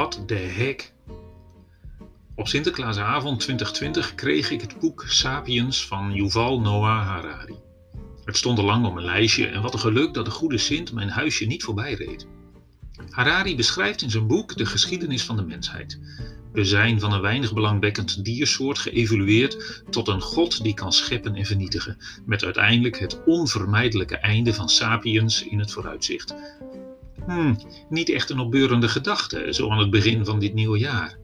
What the heck? Op Sinterklaasavond 2020 kreeg ik het boek Sapiens van Yuval Noah Harari. Het stond al lang op mijn lijstje en wat een geluk dat de goede Sint mijn huisje niet voorbij reed. Harari beschrijft in zijn boek de geschiedenis van de mensheid. We zijn van een weinig belangwekkend diersoort geëvolueerd tot een god die kan scheppen en vernietigen, met uiteindelijk het onvermijdelijke einde van sapiens in het vooruitzicht. Hmm, niet echt een opbeurende gedachte, zo aan het begin van dit nieuwe jaar.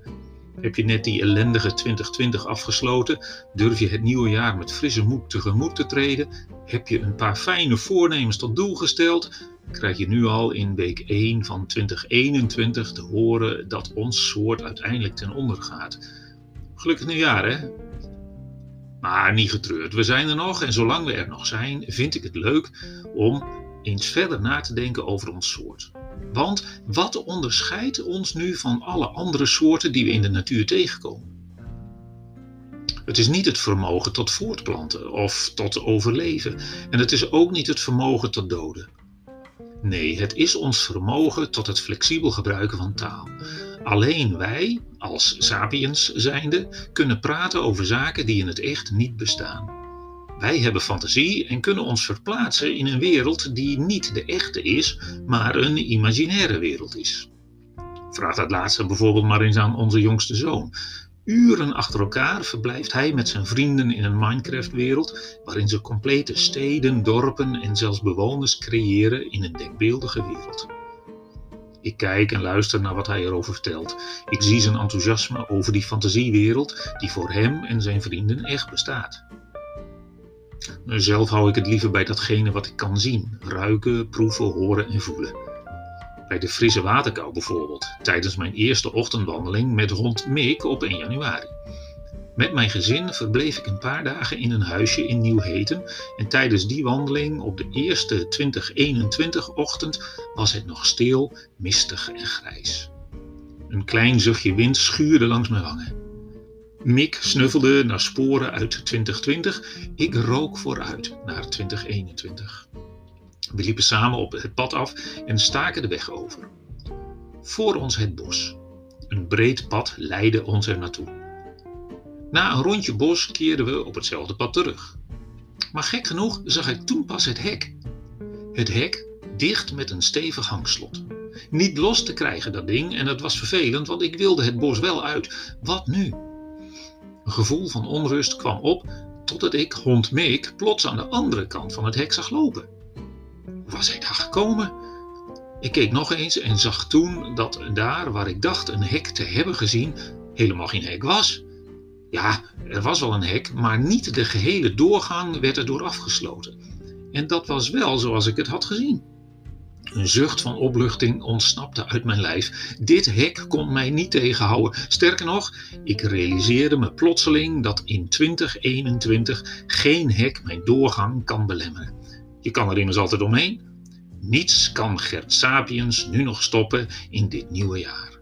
Heb je net die ellendige 2020 afgesloten? Durf je het nieuwe jaar met frisse moed tegemoet te treden? Heb je een paar fijne voornemens tot doel gesteld? Krijg je nu al in week 1 van 2021 te horen dat ons soort uiteindelijk ten onder gaat? Gelukkig nieuwjaar, hè? Maar niet getreurd, we zijn er nog en zolang we er nog zijn, vind ik het leuk om eens verder na te denken over ons soort. Want wat onderscheidt ons nu van alle andere soorten die we in de natuur tegenkomen? Het is niet het vermogen tot voortplanten of tot overleven. En het is ook niet het vermogen tot doden. Nee, het is ons vermogen tot het flexibel gebruiken van taal. Alleen wij, als sapiens zijnde, kunnen praten over zaken die in het echt niet bestaan. Wij hebben fantasie en kunnen ons verplaatsen in een wereld die niet de echte is, maar een imaginaire wereld is. Vraag dat laatste bijvoorbeeld maar eens aan onze jongste zoon. Uren achter elkaar verblijft hij met zijn vrienden in een Minecraft-wereld waarin ze complete steden, dorpen en zelfs bewoners creëren in een denkbeeldige wereld. Ik kijk en luister naar wat hij erover vertelt. Ik zie zijn enthousiasme over die fantasiewereld die voor hem en zijn vrienden echt bestaat. Zelf hou ik het liever bij datgene wat ik kan zien, ruiken, proeven, horen en voelen. Bij de frisse waterkou bijvoorbeeld, tijdens mijn eerste ochtendwandeling met hond Mick op 1 januari. Met mijn gezin verbleef ik een paar dagen in een huisje in Nieuwheten en tijdens die wandeling op de eerste 2021-ochtend was het nog stil, mistig en grijs. Een klein zuchtje wind schuurde langs mijn wangen. Mick snuffelde naar sporen uit 2020. Ik rook vooruit naar 2021. We liepen samen op het pad af en staken de weg over. Voor ons het bos. Een breed pad leidde ons er naartoe. Na een rondje bos keerden we op hetzelfde pad terug. Maar gek genoeg zag ik toen pas het hek. Het hek dicht met een stevig hangslot. Niet los te krijgen dat ding en het was vervelend, want ik wilde het bos wel uit. Wat nu? Een gevoel van onrust kwam op totdat ik hond Meek plots aan de andere kant van het hek zag lopen. Was hij daar gekomen? Ik keek nog eens en zag toen dat daar waar ik dacht een hek te hebben gezien, helemaal geen hek was. Ja, er was wel een hek, maar niet de gehele doorgang werd erdoor afgesloten. En dat was wel zoals ik het had gezien. Een zucht van opluchting ontsnapte uit mijn lijf. Dit hek kon mij niet tegenhouden. Sterker nog, ik realiseerde me plotseling dat in 2021 geen hek mijn doorgang kan belemmeren. Je kan er immers altijd omheen. Niets kan Gert Sapiens nu nog stoppen in dit nieuwe jaar.